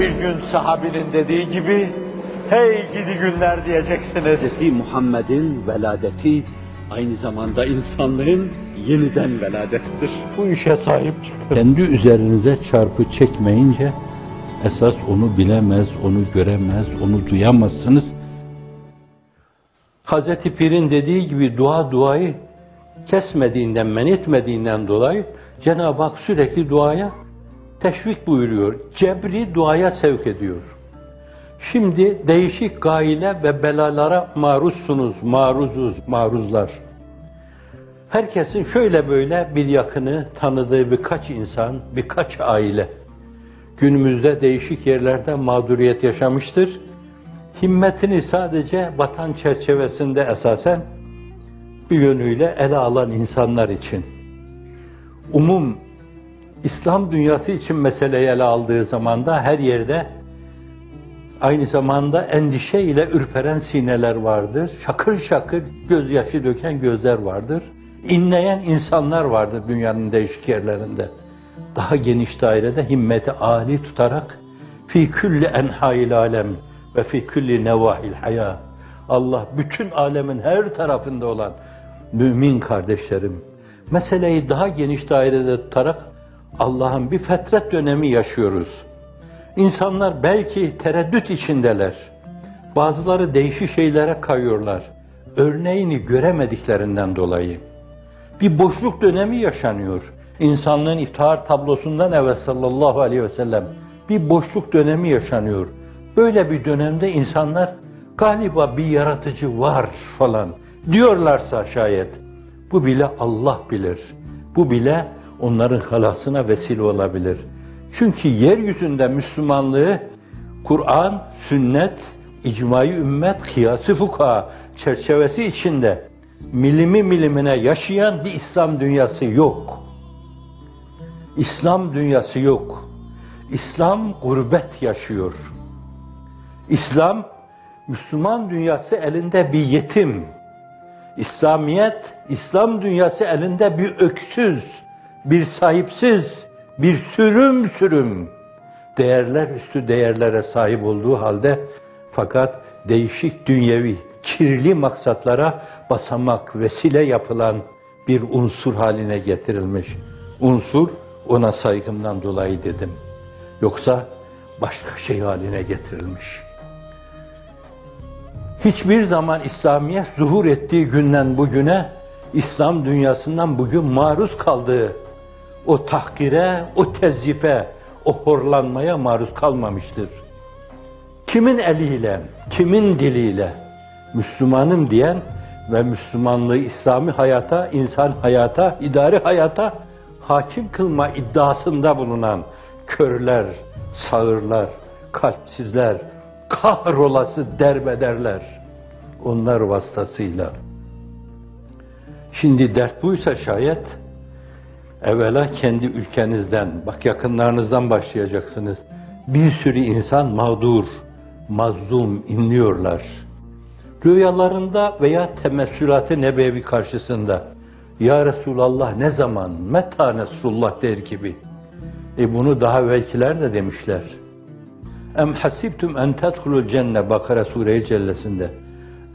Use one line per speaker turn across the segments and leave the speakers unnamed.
Bir gün sahabinin dediği gibi, hey gidi günler diyeceksiniz.
Hz. Muhammed'in veladeti aynı zamanda insanlığın yeniden veladettir.
Bu işe sahip çıkın.
Kendi üzerinize çarpı çekmeyince esas onu bilemez, onu göremez, onu duyamazsınız. Hazreti Pir'in dediği gibi dua duayı kesmediğinden, men etmediğinden dolayı Cenab-ı Hak sürekli duaya teşvik buyuruyor. Cebri duaya sevk ediyor. Şimdi değişik gaile ve belalara maruzsunuz, maruzuz, maruzlar. Herkesin şöyle böyle bir yakını, tanıdığı birkaç insan, birkaç aile günümüzde değişik yerlerde mağduriyet yaşamıştır. Himmetini sadece vatan çerçevesinde esasen bir yönüyle ele alan insanlar için. Umum İslam dünyası için meseleyi ele aldığı zaman da her yerde aynı zamanda endişe ile ürperen sineler vardır. Şakır şakır gözyaşı döken gözler vardır. İnleyen insanlar vardır dünyanın değişik yerlerinde. Daha geniş dairede himmeti âli tutarak fi külli enhail alem ve fi külli nevahil haya Allah bütün alemin her tarafında olan mümin kardeşlerim meseleyi daha geniş dairede tutarak Allah'ın bir fetret dönemi yaşıyoruz. İnsanlar belki tereddüt içindeler. Bazıları değişik şeylere kayıyorlar. Örneğini göremediklerinden dolayı. Bir boşluk dönemi yaşanıyor. İnsanlığın iftihar tablosundan evvel sallallahu aleyhi ve sellem bir boşluk dönemi yaşanıyor. Böyle bir dönemde insanlar galiba bir yaratıcı var falan diyorlarsa şayet bu bile Allah bilir. Bu bile onların halasına vesile olabilir. Çünkü yeryüzünde Müslümanlığı Kur'an, sünnet, icmai ümmet, kıyası fuka çerçevesi içinde milimi milimine yaşayan bir İslam dünyası yok. İslam dünyası yok. İslam gurbet yaşıyor. İslam, Müslüman dünyası elinde bir yetim. İslamiyet, İslam dünyası elinde bir öksüz, bir sahipsiz, bir sürüm sürüm değerler üstü değerlere sahip olduğu halde fakat değişik dünyevi, kirli maksatlara basamak, vesile yapılan bir unsur haline getirilmiş. Unsur ona saygımdan dolayı dedim. Yoksa başka şey haline getirilmiş. Hiçbir zaman İslamiyet zuhur ettiği günden bugüne İslam dünyasından bugün maruz kaldığı o tahkire, o tezyife, o horlanmaya maruz kalmamıştır. Kimin eliyle, kimin diliyle Müslümanım diyen ve Müslümanlığı İslami hayata, insan hayata, idari hayata hakim kılma iddiasında bulunan körler, sağırlar, kalpsizler, kahrolası derbederler onlar vasıtasıyla. Şimdi dert buysa şayet evvela kendi ülkenizden, bak yakınlarınızdan başlayacaksınız. Bir sürü insan mağdur, mazlum inliyorlar. Rüyalarında veya temessülat-ı nebevi karşısında Ya Resulallah ne zaman, meta Nesrullah der gibi. E bunu daha evvelkiler de demişler. Em hasibtum en tedhulul cenne Bakara Sure-i Cellesinde.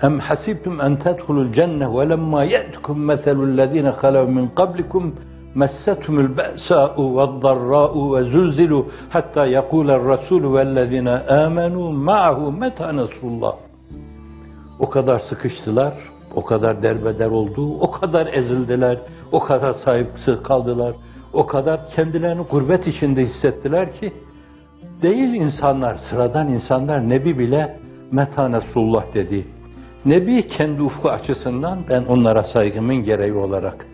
Em hasibtum en tedhulul cenne ve lemma ye'tukum meselul lezine halav min qablikum مستهم البأساء والضراء وزلزلوا حتى يقول الرسول والذين آمنوا معه متى نصر الله O kadar sıkıştılar, o kadar derbeder oldu, o kadar ezildiler, o kadar sahipsiz kaldılar, o kadar kendilerini gurbet içinde hissettiler ki, değil insanlar, sıradan insanlar, Nebi bile Meta Nesrullah dedi. Nebi kendi ufku açısından ben onlara saygımın gereği olarak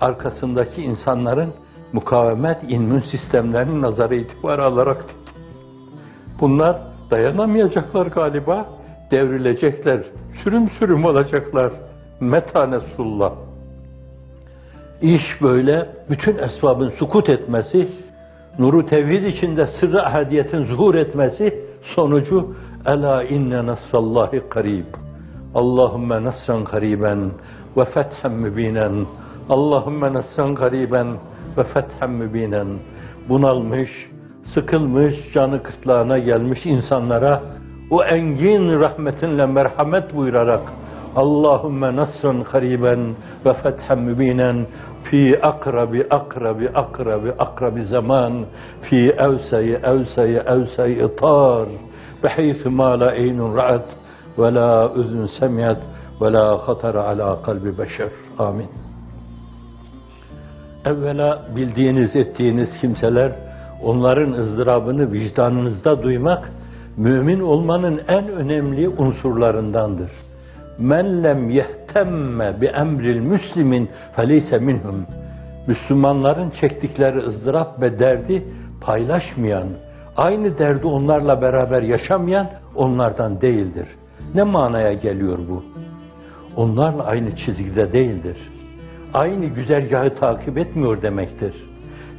arkasındaki insanların mukavemet immün sistemlerinin nazarı itibarı alarak. Bunlar dayanamayacaklar galiba, devrilecekler, sürüm sürüm olacaklar. Meta Nesrullah. İş böyle, bütün esbabın sukut etmesi, nuru tevhid içinde sırrı ahadiyetin zuhur etmesi, sonucu Ela inne nasrallahi karib. Allahümme nasran kariben ve fethen mübinen. Allahümme nessen gariben ve fethem mübinen bunalmış, sıkılmış, canı kıtlağına gelmiş insanlara o engin rahmetinle merhamet buyurarak Allahümme nasrın hariben ve fethem mübinen fi akrabi akrabi akrabi akrabi zaman fi evseyi evseyi evseyi itar beheytü ma la eynun ra'at ve la üzün semiyet ve la khatar ala kalbi beşer. Amin. Evvela bildiğiniz, ettiğiniz kimseler, onların ızdırabını vicdanınızda duymak, mümin olmanın en önemli unsurlarındandır. Men lem yehtemme bi emril müslimin feleyse minhum. Müslümanların çektikleri ızdırap ve derdi paylaşmayan, aynı derdi onlarla beraber yaşamayan onlardan değildir. Ne manaya geliyor bu? Onlarla aynı çizgide değildir aynı güzergahı takip etmiyor demektir.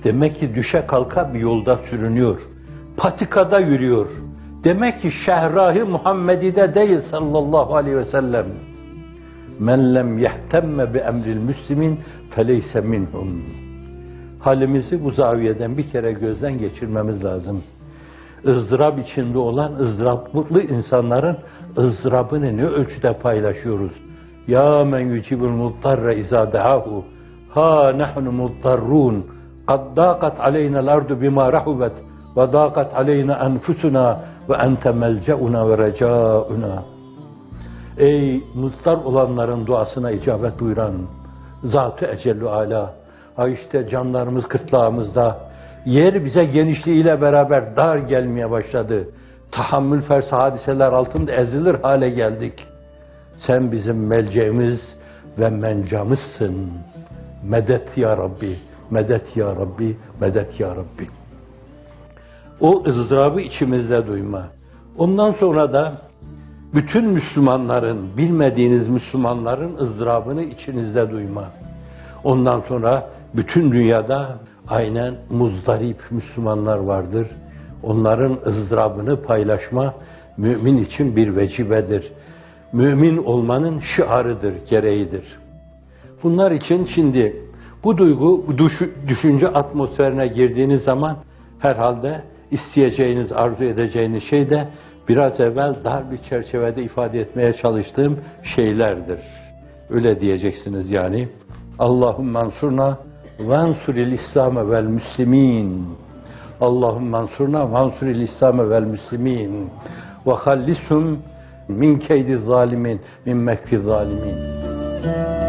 Demek ki düşe kalka bir yolda sürünüyor. Patikada yürüyor. Demek ki şehrahi Muhammedi'de değil sallallahu aleyhi ve sellem. Men lem yehtemme bi emril müslimin feleyse minhum. Halimizi bu zaviyeden bir kere gözden geçirmemiz lazım. ızdırap içinde olan ızdıraplı insanların ızdırabını ne ölçüde paylaşıyoruz? Ya men yucibul muttarra izâ da'ahu. Ha nahnu muttarrun. Kad dâkat aleyna l-ardu bima rahubet ve dâkat aleyna enfusuna ve ente melce'una ve recâuna. Ey muttar olanların duasına icabet buyuran Zat-ı Ecellü Ala. Ha işte canlarımız kırtlağımızda. Yer bize genişliğiyle beraber dar gelmeye başladı. Tahammül fersi hadiseler altında ezilir hale geldik. Sen bizim melceğimiz ve mencamızsın. Medet ya Rabbi, medet ya Rabbi, medet ya Rabbi. O ızdırabı içimizde duyma. Ondan sonra da bütün Müslümanların, bilmediğiniz Müslümanların ızdırabını içinizde duyma. Ondan sonra bütün dünyada aynen muzdarip Müslümanlar vardır. Onların ızdırabını paylaşma mümin için bir vecibedir mümin olmanın şiarıdır, gereğidir. Bunlar için şimdi bu duygu, düşünce atmosferine girdiğiniz zaman herhalde isteyeceğiniz, arzu edeceğiniz şey de biraz evvel dar bir çerçevede ifade etmeye çalıştığım şeylerdir. Öyle diyeceksiniz yani. Allahümme mansurna ve ansuril İslam vel müslimin. Allahümme mansurna ve ansuril İslam vel müslimin. Ve hallishum min keydi zalimin, min mekri zalimin.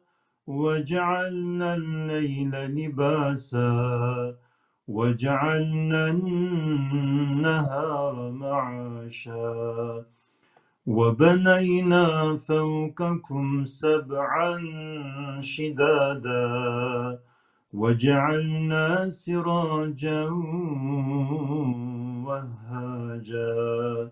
وجعلنا الليل لباسا وجعلنا النهار معاشا. وبنينا فوقكم سبعا شدادا وجعلنا سراجا وهاجا.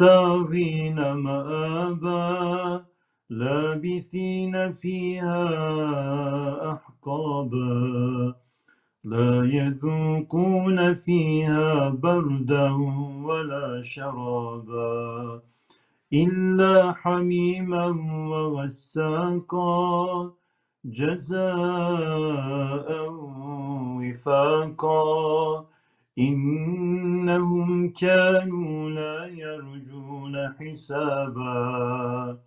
للطاغين مآبا لابثين فيها أحقابا. لا يذوقون فيها بردا ولا شرابا. إلا حميما وغساقا جزاء وفاقا. إنهم كانوا لا يرجون حسابا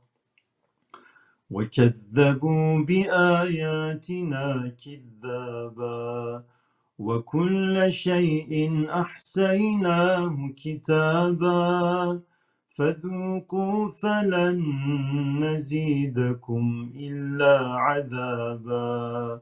وكذبوا بآياتنا كذابا وكل شيء أحسيناه كتابا فذوقوا فلن نزيدكم إلا عذابا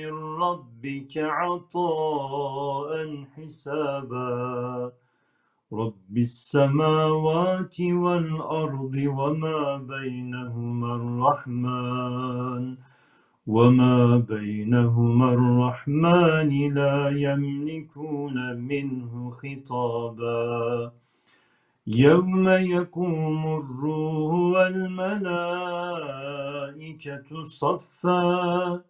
من ربك عطاء حسابا. رب السماوات والأرض وما بينهما الرحمن. وما بينهما الرحمن لا يملكون منه خطابا. يوم يقوم الروح والملائكة صفا.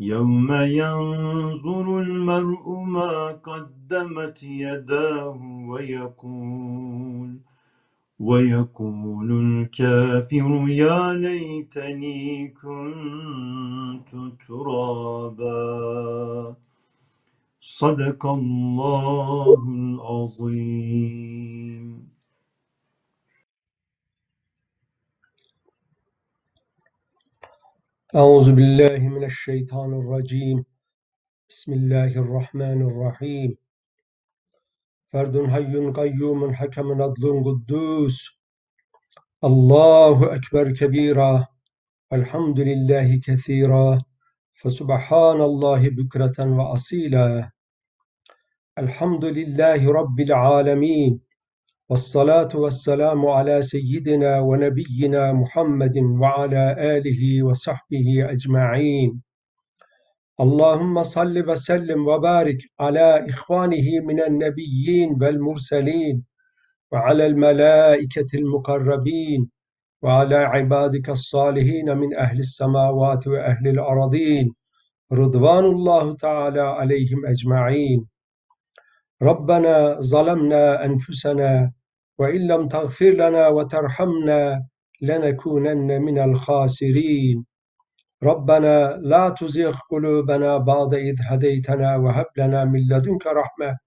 يوم ينظر المرء ما قدمت يداه ويقول ويقول الكافر يا ليتني كنت ترابا صدق الله العظيم
Euzu billahi mineşşeytanirracim. Bismillahirrahmanirrahim. Ferdun hayyun kayyumun hakemun adlun kuddus. Allahu ekber kebira. Elhamdülillahi kethira. Fesubhanallahi bükreten ve asila. Elhamdülillahi rabbil alemin. والصلاة والسلام على سيدنا ونبينا محمد وعلى آله وصحبه أجمعين. اللهم صل وسلم وبارك على إخوانه من النبيين والمرسلين وعلى الملائكة المقربين وعلى عبادك الصالحين من أهل السماوات وأهل الأرضين رضوان الله تعالى عليهم أجمعين. ربنا ظلمنا أنفسنا وإن لم تغفر لنا وترحمنا لنكونن من الخاسرين. ربنا لا تزغ قلوبنا بعد إذ هديتنا وهب لنا من لدنك رحمة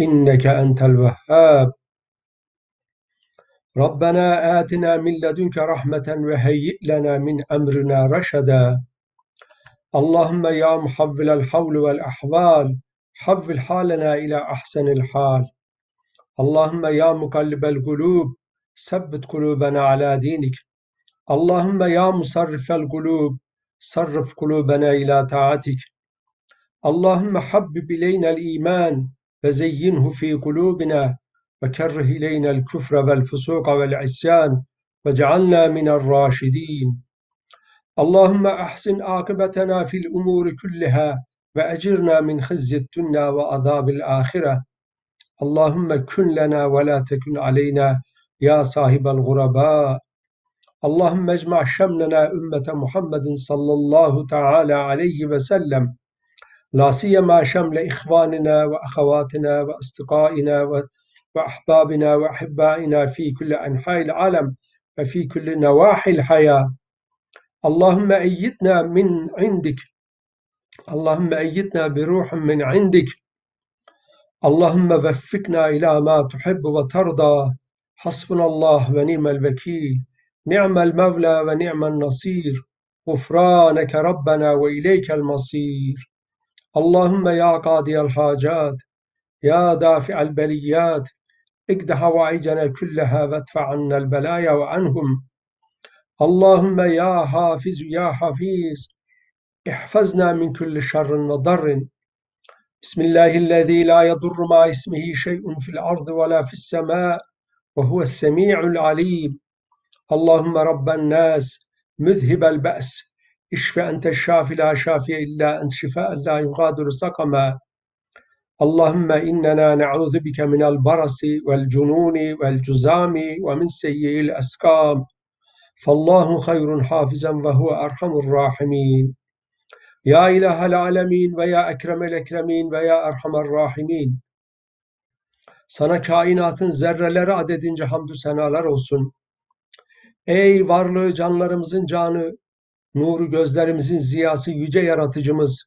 إنك أنت الوهاب. ربنا آتنا من لدنك رحمة وهيئ لنا من أمرنا رشدا. اللهم يا محول الحول والأحوال حول حالنا إلى أحسن الحال. اللهم يا مقلب القلوب ثبت قلوبنا على دينك اللهم يا مصرف القلوب صرف قلوبنا إلى طاعتك اللهم حبب إلينا الإيمان وزينه في قلوبنا وكره إلينا الكفر والفسوق والعصيان واجعلنا من الراشدين اللهم أحسن عاقبتنا في الأمور كلها وأجرنا من خزي الدنيا وعذاب الآخرة اللهم كن لنا ولا تكن علينا يا صاحب الغرباء اللهم اجمع شملنا أمة محمد صلى الله تعالى عليه وسلم لا سيما شمل إخواننا وأخواتنا وأصدقائنا وأحبابنا وأحبائنا في كل أنحاء العالم وفي كل نواحي الحياة اللهم أيدنا من عندك اللهم أيدنا بروح من عندك اللهم وفقنا إلى ما تحب وترضى. حسبنا الله ونعم الوكيل. نعم المولى ونعم النصير. غفرانك ربنا وإليك المصير. اللهم يا قاضي الحاجات يا دافع البليات اقض حوائجنا كلها وادفع عنا البلايا وعنهم. اللهم يا حافظ يا حفيظ احفظنا من كل شر وضر. بسم الله الذي لا يضر مع اسمه شيء في الأرض ولا في السماء وهو السميع العليم. اللهم رب الناس مذهب البأس. اشف أنت الشافي لا شافي إلا أنت شفاء لا يغادر سقما. اللهم إننا نعوذ بك من البرص والجنون والجزام ومن سيء الأسقام. فالله خير حافظا وهو أرحم الراحمين. Ya ilahel alemin ve ya ekremel ekremin ve ya erhamer rahimin. Sana kainatın zerreleri adedince hamdü senalar olsun. Ey varlığı canlarımızın canı, nuru gözlerimizin ziyası yüce yaratıcımız.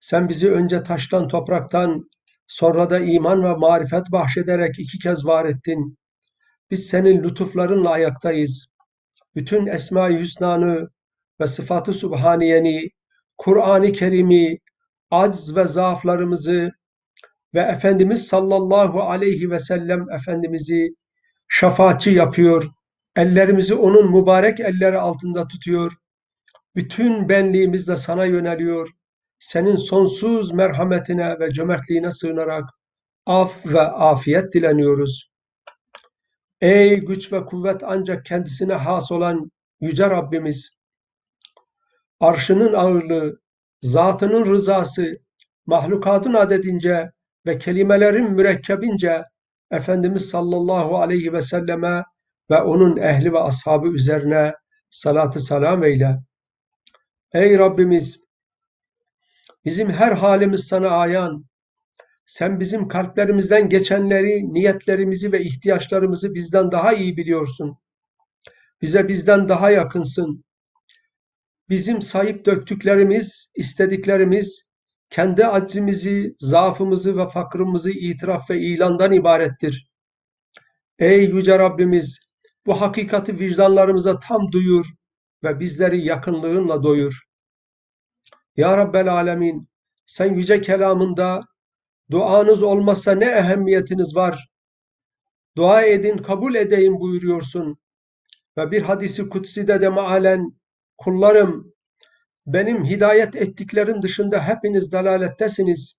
Sen bizi önce taştan topraktan, sonra da iman ve marifet bahşederek iki kez var ettin. Biz senin lütuflarınla ayaktayız. Bütün Esma-i Hüsna'nı ve sıfatı Subhaniyeni Kur'an-ı Kerim'i, acz ve zaaflarımızı ve Efendimiz sallallahu aleyhi ve sellem Efendimiz'i şefaatçi yapıyor. Ellerimizi onun mübarek elleri altında tutuyor. Bütün benliğimizle sana yöneliyor. Senin sonsuz merhametine ve cömertliğine sığınarak af ve afiyet dileniyoruz. Ey güç ve kuvvet ancak kendisine has olan Yüce Rabbimiz, arşının ağırlığı, zatının rızası, mahlukatın adedince ve kelimelerin mürekkebince Efendimiz sallallahu aleyhi ve selleme ve onun ehli ve ashabı üzerine salatı selam eyle. Ey Rabbimiz, bizim her halimiz sana ayan, sen bizim kalplerimizden geçenleri, niyetlerimizi ve ihtiyaçlarımızı bizden daha iyi biliyorsun. Bize bizden daha yakınsın. Bizim sayıp döktüklerimiz, istediklerimiz, kendi aczimizi, zaafımızı ve fakrımızı itiraf ve ilandan ibarettir. Ey Yüce Rabbimiz, bu hakikati vicdanlarımıza tam duyur ve bizleri yakınlığınla doyur. Ya Rabbel Alemin, sen yüce kelamında duanız olmazsa ne ehemmiyetiniz var? Dua edin, kabul edeyim buyuruyorsun. Ve bir hadisi kutside de mealen kullarım benim hidayet ettiklerim dışında hepiniz dalalettesiniz.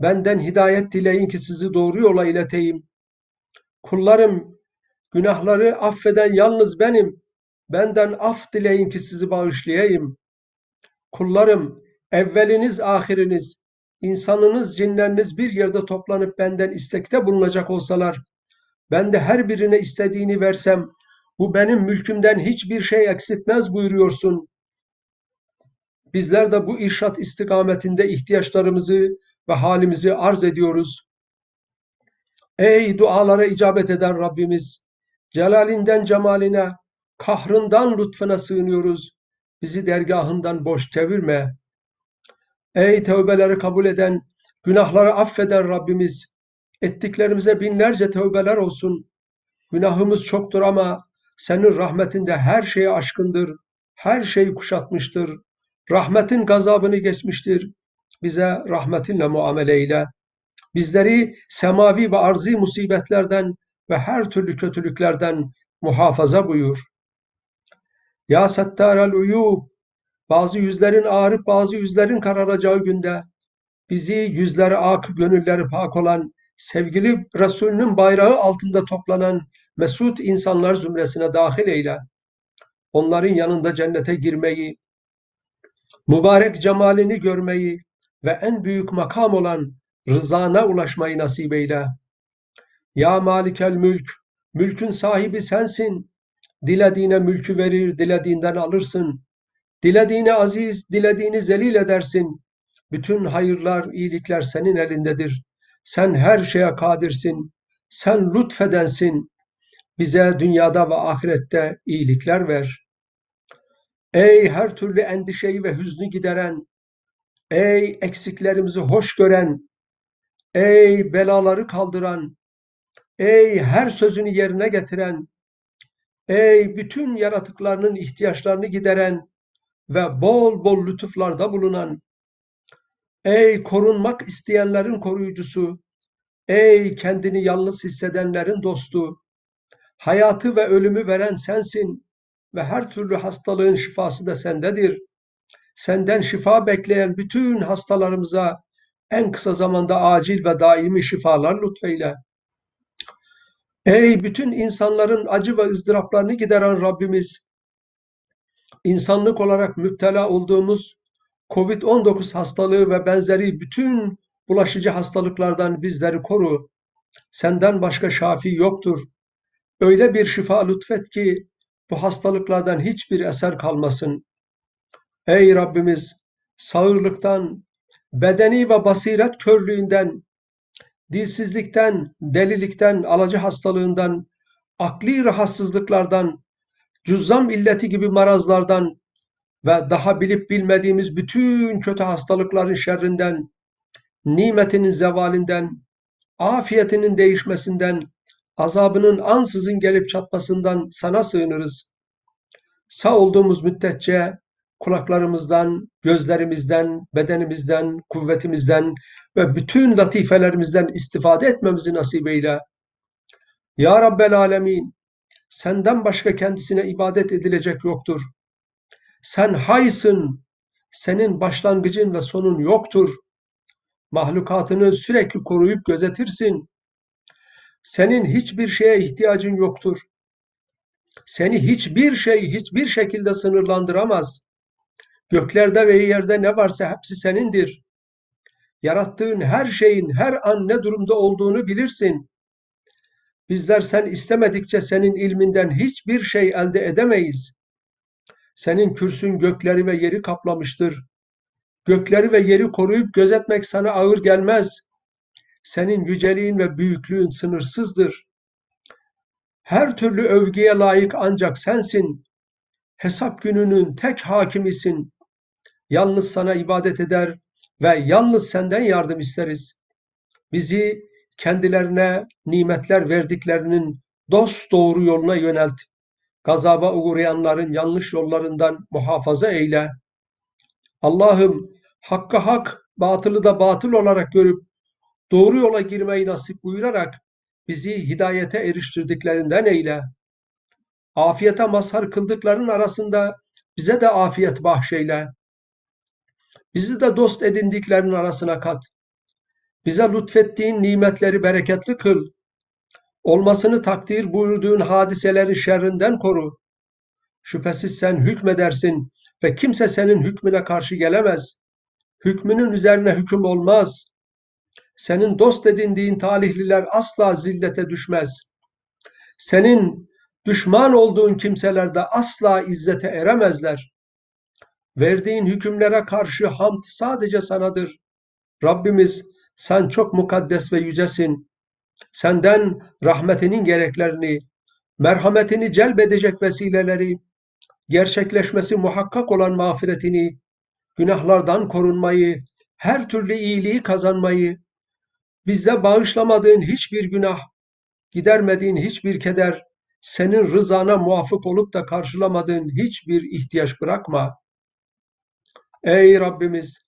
Benden hidayet dileyin ki sizi doğru yola ileteyim. Kullarım günahları affeden yalnız benim. Benden af dileyin ki sizi bağışlayayım. Kullarım evveliniz ahiriniz, insanınız cinleriniz bir yerde toplanıp benden istekte bulunacak olsalar, ben de her birine istediğini versem, bu benim mülkümden hiçbir şey eksiltmez buyuruyorsun. Bizler de bu irşat istikametinde ihtiyaçlarımızı ve halimizi arz ediyoruz. Ey dualara icabet eden Rabbimiz, celalinden cemaline, kahrından lütfuna sığınıyoruz. Bizi dergahından boş çevirme. Ey tövbeleri kabul eden, günahları affeden Rabbimiz, ettiklerimize binlerce tövbeler olsun. Günahımız çoktur ama senin rahmetinde her şey aşkındır, her şey kuşatmıştır. Rahmetin gazabını geçmiştir. Bize rahmetinle muamele eyle. Bizleri semavi ve arzi musibetlerden ve her türlü kötülüklerden muhafaza buyur. Ya Settarel Uyub, bazı yüzlerin ağrıp bazı yüzlerin kararacağı günde bizi yüzleri ak, gönülleri pak olan sevgili Resulünün bayrağı altında toplanan mesut insanlar zümresine dahil eyle. Onların yanında cennete girmeyi, mübarek cemalini görmeyi ve en büyük makam olan rızana ulaşmayı nasip eyle. Ya Malikel Mülk, mülkün sahibi sensin. Dilediğine mülkü verir, dilediğinden alırsın. Dilediğini aziz, dilediğini zelil edersin. Bütün hayırlar, iyilikler senin elindedir. Sen her şeye kadirsin. Sen lütfedensin. Bize dünyada ve ahirette iyilikler ver. Ey her türlü endişeyi ve hüznü gideren, ey eksiklerimizi hoş gören, ey belaları kaldıran, ey her sözünü yerine getiren, ey bütün yaratıklarının ihtiyaçlarını gideren ve bol bol lütuflarda bulunan, ey korunmak isteyenlerin koruyucusu, ey kendini yalnız hissedenlerin dostu, hayatı ve ölümü veren sensin ve her türlü hastalığın şifası da sendedir. Senden şifa bekleyen bütün hastalarımıza en kısa zamanda acil ve daimi şifalar lütfeyle. Ey bütün insanların acı ve ızdıraplarını gideren Rabbimiz, insanlık olarak müptela olduğumuz COVID-19 hastalığı ve benzeri bütün bulaşıcı hastalıklardan bizleri koru. Senden başka şafi yoktur. Öyle bir şifa lütfet ki bu hastalıklardan hiçbir eser kalmasın. Ey Rabbimiz, sağırlıktan, bedeni ve basiret körlüğünden, dilsizlikten, delilikten, alacı hastalığından, akli rahatsızlıklardan, cüzzam illeti gibi marazlardan ve daha bilip bilmediğimiz bütün kötü hastalıkların şerrinden, nimetinin zevalinden, afiyetinin değişmesinden, azabının ansızın gelip çatmasından sana sığınırız. Sağ olduğumuz müddetçe kulaklarımızdan, gözlerimizden, bedenimizden, kuvvetimizden ve bütün latifelerimizden istifade etmemizi nasip eyle. Ya Rabbel Alemin, senden başka kendisine ibadet edilecek yoktur. Sen haysın, senin başlangıcın ve sonun yoktur. Mahlukatını sürekli koruyup gözetirsin. Senin hiçbir şeye ihtiyacın yoktur. Seni hiçbir şey hiçbir şekilde sınırlandıramaz. Göklerde ve yerde ne varsa hepsi senindir. Yarattığın her şeyin her an ne durumda olduğunu bilirsin. Bizler sen istemedikçe senin ilminden hiçbir şey elde edemeyiz. Senin kürsün gökleri ve yeri kaplamıştır. Gökleri ve yeri koruyup gözetmek sana ağır gelmez. Senin yüceliğin ve büyüklüğün sınırsızdır. Her türlü övgüye layık ancak sensin. Hesap gününün tek hakimisin. Yalnız sana ibadet eder ve yalnız senden yardım isteriz. Bizi kendilerine nimetler verdiklerinin dost doğru yoluna yönelt. Gazaba uğrayanların yanlış yollarından muhafaza eyle. Allah'ım hakka hak, batılı da batıl olarak görüp doğru yola girmeyi nasip buyurarak bizi hidayete eriştirdiklerinden eyle. Afiyete mazhar kıldıkların arasında bize de afiyet bahşeyle. Bizi de dost edindiklerin arasına kat. Bize lütfettiğin nimetleri bereketli kıl. Olmasını takdir buyurduğun hadiselerin şerrinden koru. Şüphesiz sen hükmedersin ve kimse senin hükmüne karşı gelemez. Hükmünün üzerine hüküm olmaz. Senin dost edindiğin talihliler asla zillete düşmez. Senin düşman olduğun kimseler de asla izzete eremezler. Verdiğin hükümlere karşı hamd sadece sanadır. Rabbimiz sen çok mukaddes ve yücesin. Senden rahmetinin gereklerini, merhametini celbedecek vesileleri, gerçekleşmesi muhakkak olan mağfiretini, günahlardan korunmayı, her türlü iyiliği kazanmayı, bize bağışlamadığın hiçbir günah, gidermediğin hiçbir keder, senin rızana muvafık olup da karşılamadığın hiçbir ihtiyaç bırakma. Ey Rabbimiz,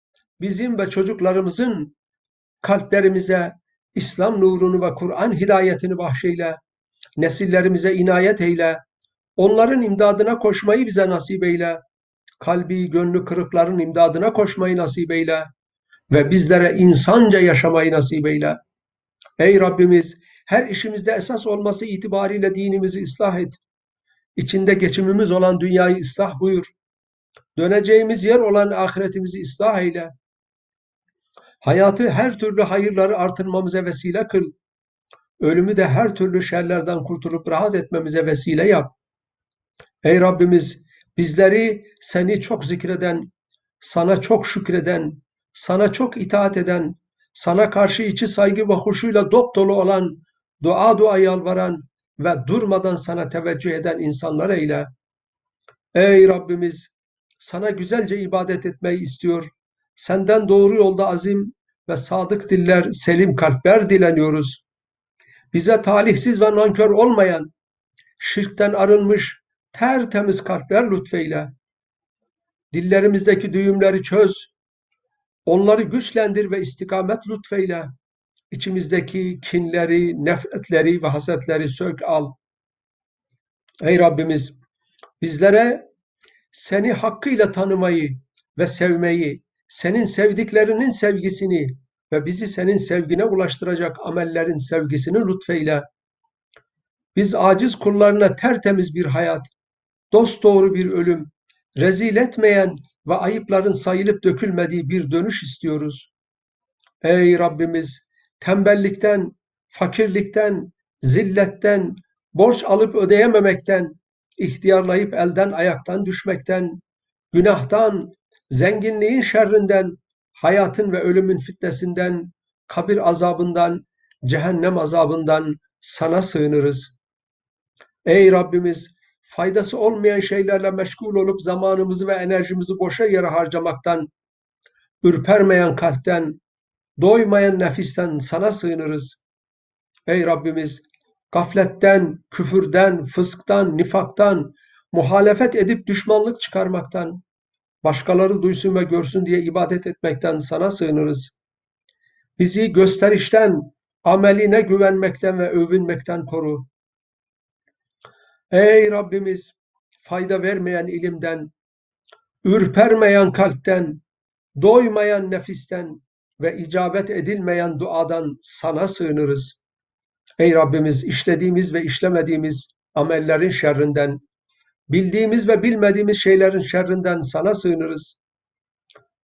bizim ve çocuklarımızın kalplerimize İslam nurunu ve Kur'an hidayetini bahşeyle, nesillerimize inayet eyle, onların imdadına koşmayı bize nasip eyle, kalbi, gönlü kırıkların imdadına koşmayı nasip eyle ve bizlere insanca yaşamayı nasip eyle. Ey Rabbimiz, her işimizde esas olması itibariyle dinimizi ıslah et. İçinde geçimimiz olan dünyayı ıslah buyur. Döneceğimiz yer olan ahiretimizi ıslah eyle. Hayatı her türlü hayırları artırmamıza vesile kıl. Ölümü de her türlü şerlerden kurtulup rahat etmemize vesile yap. Ey Rabbimiz, bizleri seni çok zikreden, sana çok şükreden, sana çok itaat eden, sana karşı içi saygı ve huşuyla dop dolu olan, dua dua yalvaran ve durmadan sana teveccüh eden insanlar eyle. Ey Rabbimiz, sana güzelce ibadet etmeyi istiyor, senden doğru yolda azim ve sadık diller, selim kalpler dileniyoruz. Bize talihsiz ve nankör olmayan, şirkten arınmış, tertemiz kalpler lütfeyle. Dillerimizdeki düğümleri çöz, onları güçlendir ve istikamet lütfeyle. İçimizdeki kinleri, nefretleri ve hasetleri sök al. Ey Rabbimiz, bizlere seni hakkıyla tanımayı ve sevmeyi, senin sevdiklerinin sevgisini ve bizi senin sevgine ulaştıracak amellerin sevgisini lütfeyle. Biz aciz kullarına tertemiz bir hayat, dosdoğru bir ölüm, rezil etmeyen ve ayıpların sayılıp dökülmediği bir dönüş istiyoruz. Ey Rabbimiz, tembellikten, fakirlikten, zilletten, borç alıp ödeyememekten, ihtiyarlayıp elden ayaktan düşmekten, günahtan, zenginliğin şerrinden, hayatın ve ölümün fitnesinden, kabir azabından, cehennem azabından sana sığınırız. Ey Rabbimiz, faydası olmayan şeylerle meşgul olup zamanımızı ve enerjimizi boşa yere harcamaktan, ürpermeyen kalpten, doymayan nefisten sana sığınırız. Ey Rabbimiz, gafletten, küfürden, fısktan, nifaktan, muhalefet edip düşmanlık çıkarmaktan, başkaları duysun ve görsün diye ibadet etmekten sana sığınırız. Bizi gösterişten, ameline güvenmekten ve övünmekten koru. Ey Rabbimiz, fayda vermeyen ilimden, ürpermeyen kalpten, doymayan nefisten ve icabet edilmeyen duadan sana sığınırız. Ey Rabbimiz, işlediğimiz ve işlemediğimiz amellerin şerrinden, bildiğimiz ve bilmediğimiz şeylerin şerrinden sana sığınırız.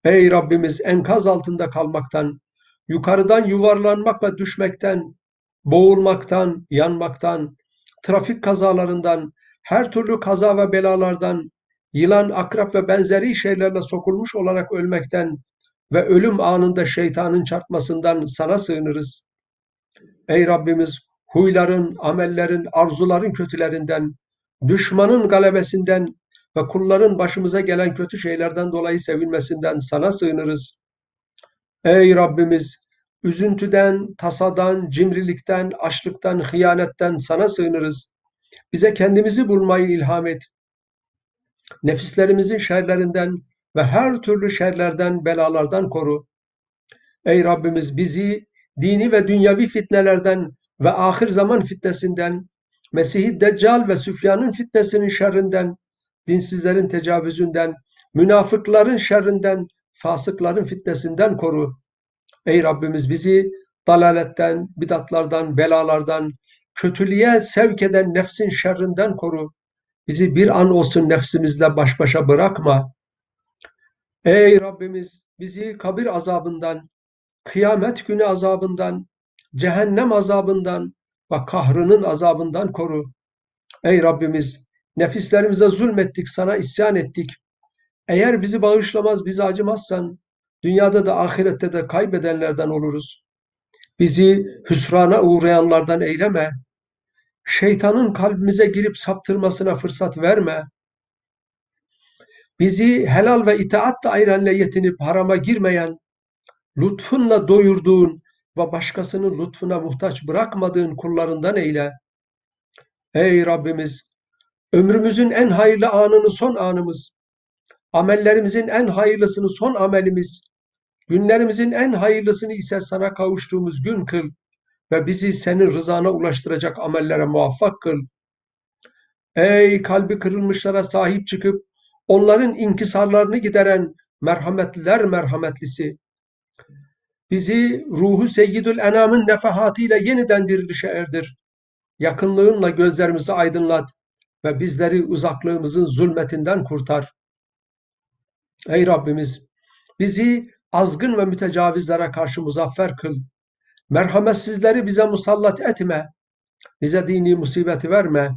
Ey Rabbimiz, enkaz altında kalmaktan, yukarıdan yuvarlanmak ve düşmekten, boğulmaktan, yanmaktan, trafik kazalarından, her türlü kaza ve belalardan, yılan, akrap ve benzeri şeylerle sokulmuş olarak ölmekten ve ölüm anında şeytanın çarpmasından sana sığınırız. Ey Rabbimiz, huyların, amellerin, arzuların kötülerinden, düşmanın galebesinden ve kulların başımıza gelen kötü şeylerden dolayı sevinmesinden sana sığınırız. Ey Rabbimiz, üzüntüden, tasadan, cimrilikten, açlıktan, hıyanetten sana sığınırız. Bize kendimizi bulmayı ilham et. Nefislerimizin şerlerinden ve her türlü şerlerden, belalardan koru. Ey Rabbimiz bizi dini ve dünyevi fitnelerden ve ahir zaman fitnesinden, Mesih-i Deccal ve Süfyan'ın fitnesinin şerrinden, dinsizlerin tecavüzünden, münafıkların şerrinden, fasıkların fitnesinden koru. Ey Rabbimiz bizi dalaletten, bidatlardan, belalardan, kötülüğe sevk eden nefsin şerrinden koru. Bizi bir an olsun nefsimizle baş başa bırakma. Ey Rabbimiz bizi kabir azabından, kıyamet günü azabından, cehennem azabından ve kahrının azabından koru. Ey Rabbimiz nefislerimize zulmettik, sana isyan ettik. Eğer bizi bağışlamaz, bizi acımazsan, dünyada da ahirette de kaybedenlerden oluruz. Bizi hüsrana uğrayanlardan eyleme. Şeytanın kalbimize girip saptırmasına fırsat verme. Bizi helal ve itaat dairenle yetinip harama girmeyen, lütfunla doyurduğun ve başkasının lütfuna muhtaç bırakmadığın kullarından eyle. Ey Rabbimiz, ömrümüzün en hayırlı anını son anımız, amellerimizin en hayırlısını son amelimiz, günlerimizin en hayırlısını ise sana kavuştuğumuz gün kıl ve bizi senin rızana ulaştıracak amellere muvaffak kıl. Ey kalbi kırılmışlara sahip çıkıp onların inkisarlarını gideren merhametliler merhametlisi. Bizi ruhu seyyidül enamın nefahatıyla yeniden dirilişe erdir. Yakınlığınla gözlerimizi aydınlat ve bizleri uzaklığımızın zulmetinden kurtar. Ey Rabbimiz, bizi azgın ve mütecavizlere karşı muzaffer kıl. Merhametsizleri bize musallat etme. Bize dini musibeti verme.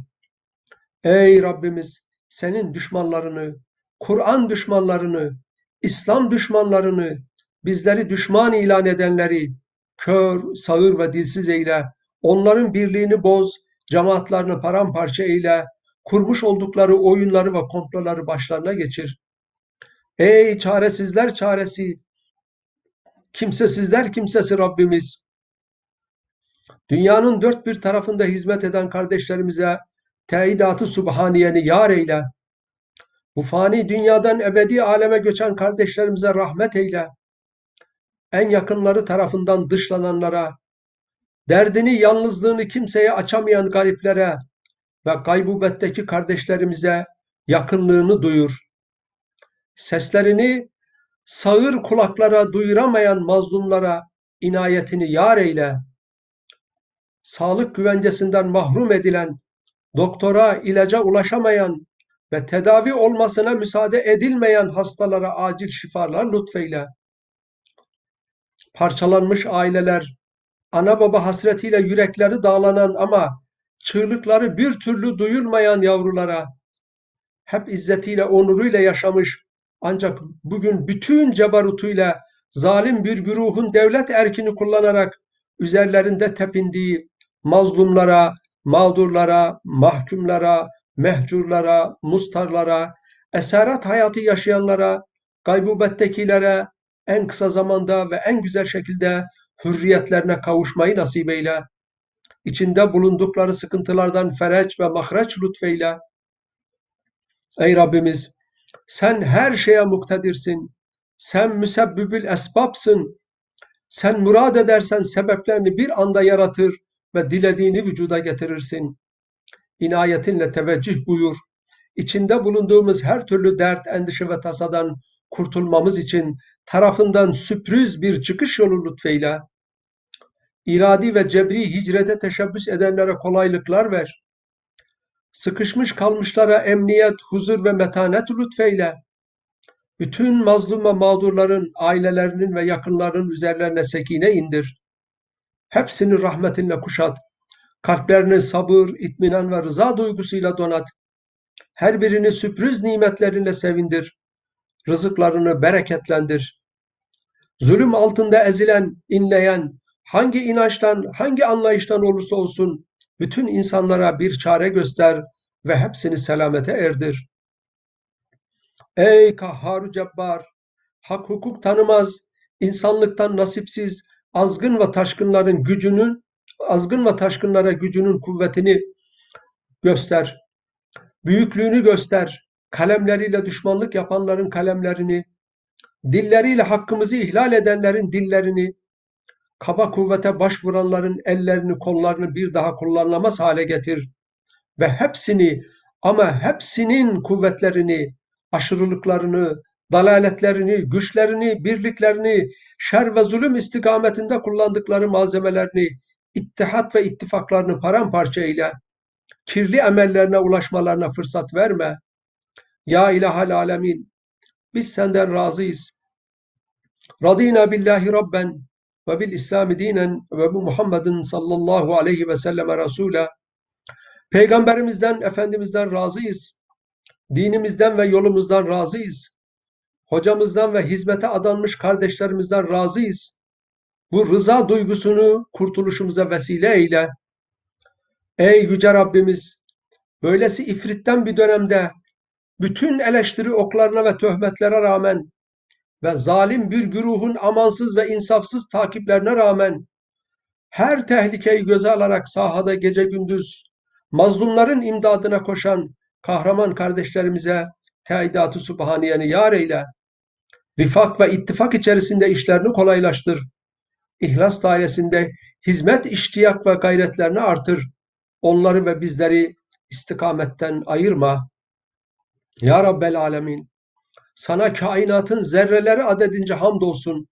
Ey Rabbimiz, senin düşmanlarını, Kur'an düşmanlarını, İslam düşmanlarını, bizleri düşman ilan edenleri kör, sağır ve dilsiz eyle. Onların birliğini boz, cemaatlerini paramparça eyle. Kurmuş oldukları oyunları ve komploları başlarına geçir. Ey çaresizler çaresi, kimsesizler kimsesi Rabbimiz. Dünyanın dört bir tarafında hizmet eden kardeşlerimize teyidatı subhaniyeni yar eyle. Bu fani dünyadan ebedi aleme göçen kardeşlerimize rahmet eyle. En yakınları tarafından dışlananlara, derdini, yalnızlığını kimseye açamayan gariplere ve gaybubetteki kardeşlerimize yakınlığını duyur. Seslerini sağır kulaklara duyuramayan mazlumlara inayetini yar eyle. Sağlık güvencesinden mahrum edilen, doktora, ilaca ulaşamayan ve tedavi olmasına müsaade edilmeyen hastalara acil şifalar lütfeyle. Parçalanmış aileler, ana baba hasretiyle yürekleri dağlanan ama çığlıkları bir türlü duyulmayan yavrulara, hep izzetiyle, onuruyla yaşamış ancak bugün bütün cebarutuyla zalim bir güruhun devlet erkini kullanarak üzerlerinde tepindiği mazlumlara, mağdurlara, mahkumlara, mehcurlara, mustarlara, esaret hayatı yaşayanlara, gaybubettekilere en kısa zamanda ve en güzel şekilde hürriyetlerine kavuşmayı nasip eyle. İçinde bulundukları sıkıntılardan fereç ve mahreç lütfeyle. Ey Rabbimiz, sen her şeye muktedirsin. Sen müsebbibül esbabsın. Sen murad edersen sebeplerini bir anda yaratır ve dilediğini vücuda getirirsin. İnayetinle teveccüh buyur. İçinde bulunduğumuz her türlü dert, endişe ve tasadan kurtulmamız için tarafından sürpriz bir çıkış yolu lütfeyle. İradi ve cebri hicrete teşebbüs edenlere kolaylıklar ver. Sıkışmış kalmışlara emniyet, huzur ve metanet lütfeyle. Bütün mazlum ve mağdurların, ailelerinin ve yakınlarının üzerlerine sekine indir. Hepsini rahmetinle kuşat. Kalplerini sabır, itminan ve rıza duygusuyla donat. Her birini sürpriz nimetlerinle sevindir. Rızıklarını bereketlendir. Zulüm altında ezilen, inleyen, hangi inançtan, hangi anlayıştan olursa olsun bütün insanlara bir çare göster ve hepsini selamete erdir. Ey kahhar cebbar, hak hukuk tanımaz, insanlıktan nasipsiz, azgın ve taşkınların gücünün, azgın ve taşkınlara gücünün kuvvetini göster. Büyüklüğünü göster. Kalemleriyle düşmanlık yapanların kalemlerini, dilleriyle hakkımızı ihlal edenlerin dillerini, kaba kuvvete başvuranların ellerini, kollarını bir daha kullanılamaz hale getir. Ve hepsini ama hepsinin kuvvetlerini, aşırılıklarını, dalaletlerini, güçlerini, birliklerini, şer ve zulüm istikametinde kullandıkları malzemelerini, ittihat ve ittifaklarını paramparça eyle. Kirli emellerine ulaşmalarına fırsat verme. Ya ilahal alemin, biz senden razıyız. Radina billahi rabben ve bil İslami dinen ve bu Muhammedin sallallahu aleyhi ve selleme Resul'a. Peygamberimizden, Efendimizden razıyız. Dinimizden ve yolumuzdan razıyız. Hocamızdan ve hizmete adanmış kardeşlerimizden razıyız. Bu rıza duygusunu kurtuluşumuza vesile eyle. Ey Yüce Rabbimiz, böylesi ifritten bir dönemde bütün eleştiri oklarına ve töhmetlere rağmen ve zalim bir güruhun amansız ve insafsız takiplerine rağmen her tehlikeyi göze alarak sahada gece gündüz mazlumların imdadına koşan kahraman kardeşlerimize teidatı subhaniyeni yar eyle. Rifak ve ittifak içerisinde işlerini kolaylaştır. İhlas dairesinde hizmet, iştiyak ve gayretlerini artır. Onları ve bizleri istikametten ayırma. Ya Rabbel Alemin, sana kainatın zerreleri adedince hamdolsun.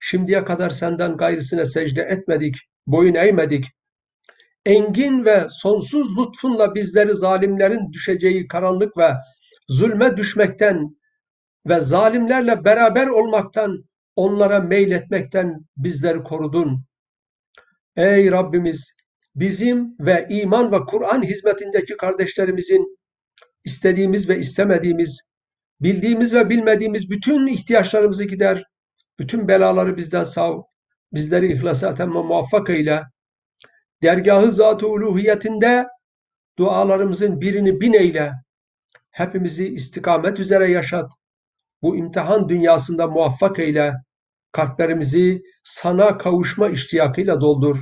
Şimdiye kadar senden gayrısına secde etmedik, boyun eğmedik. Engin ve sonsuz lütfunla bizleri zalimlerin düşeceği karanlık ve zulme düşmekten ve zalimlerle beraber olmaktan, onlara meyletmekten bizleri korudun. Ey Rabbimiz, bizim ve iman ve Kur'an hizmetindeki kardeşlerimizin istediğimiz ve istemediğimiz, bildiğimiz ve bilmediğimiz bütün ihtiyaçlarımızı gider, bütün belaları bizden sav, bizleri ihlasa temme muvaffak eyle. Dergahı zat-ı uluhiyetinde dualarımızın birini bin eyle. Hepimizi istikamet üzere yaşat. Bu imtihan dünyasında muvaffak eyle. Kalplerimizi sana kavuşma iştiyakıyla doldur.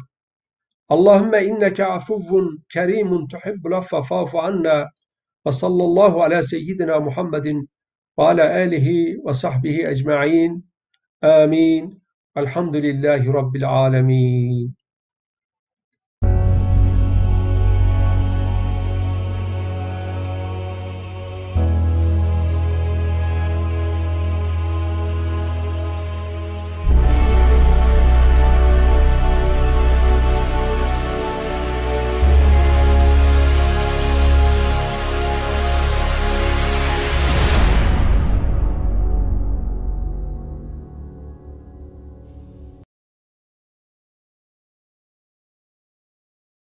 Allahümme inneke afuvvun kerimun tuhibbul affa fa'fu anna ve sallallahu ala seyyidina Muhammedin ve ala alihi ve sahbihi ecma'in. Amin. Elhamdülillahi Rabbil alemin.